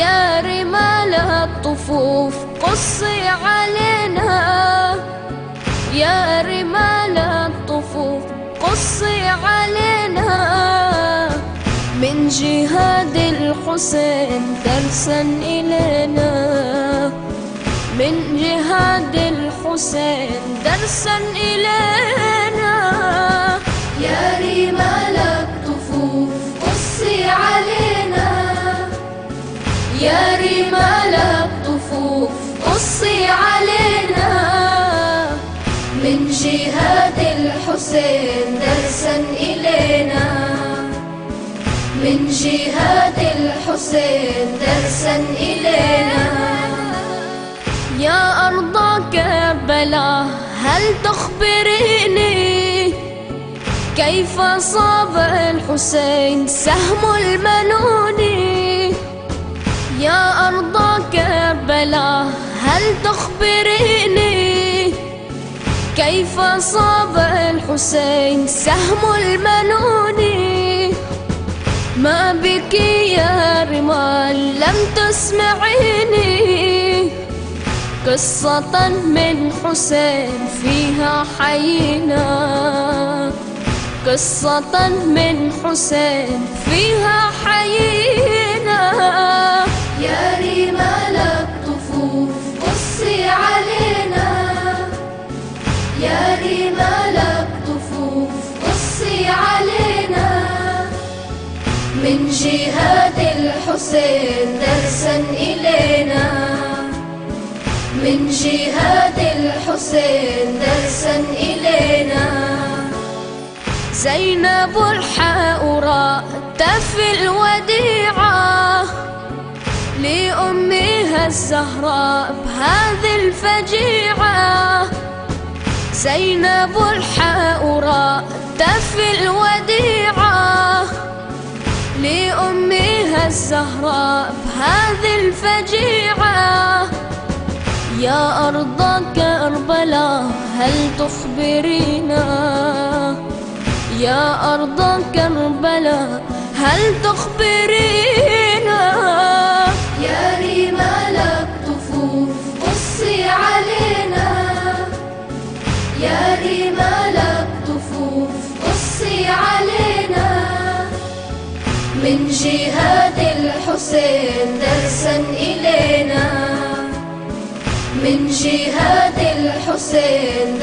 يا رمال الطفوف قصي علينا. يا رمال الطفوف قصي علينا. من جهاد الحسين درسا إلينا. من جهاد الحسين درسا إلينا. يا رمال من جهاد الحسين درسا إلينا. من جهاد الحسين درسا إلينا. يا أرض كربلاء هل تخبريني؟ كيف صاب الحسين سهم المنون؟ يا أرض كربلاء هل تخبريني؟ كيف صاب الحسين سهم المنون؟ ما بك يا رمال لم تسمعيني. قصة من حسين فيها حينا. قصة من حسين فيها حينا. يا رمال الطفوف قصي علينا. من جهاد الحسين درسا إلينا. من جهاد الحسين درسا إلينا. زينب الحاؤراء تفي الوديعة. لأمها الزهراء بهذه الفجيعة. زينب الحاؤراء تفي الوديعة لأمها الزهراء بهذه الفجيعة. يا أرض كربلاء هل تخبرينا يا أرض كربلاء هل تخبرينا الطفوف قصي علينا من جهاد الحسين درسا إلينا. من جهاد الحسين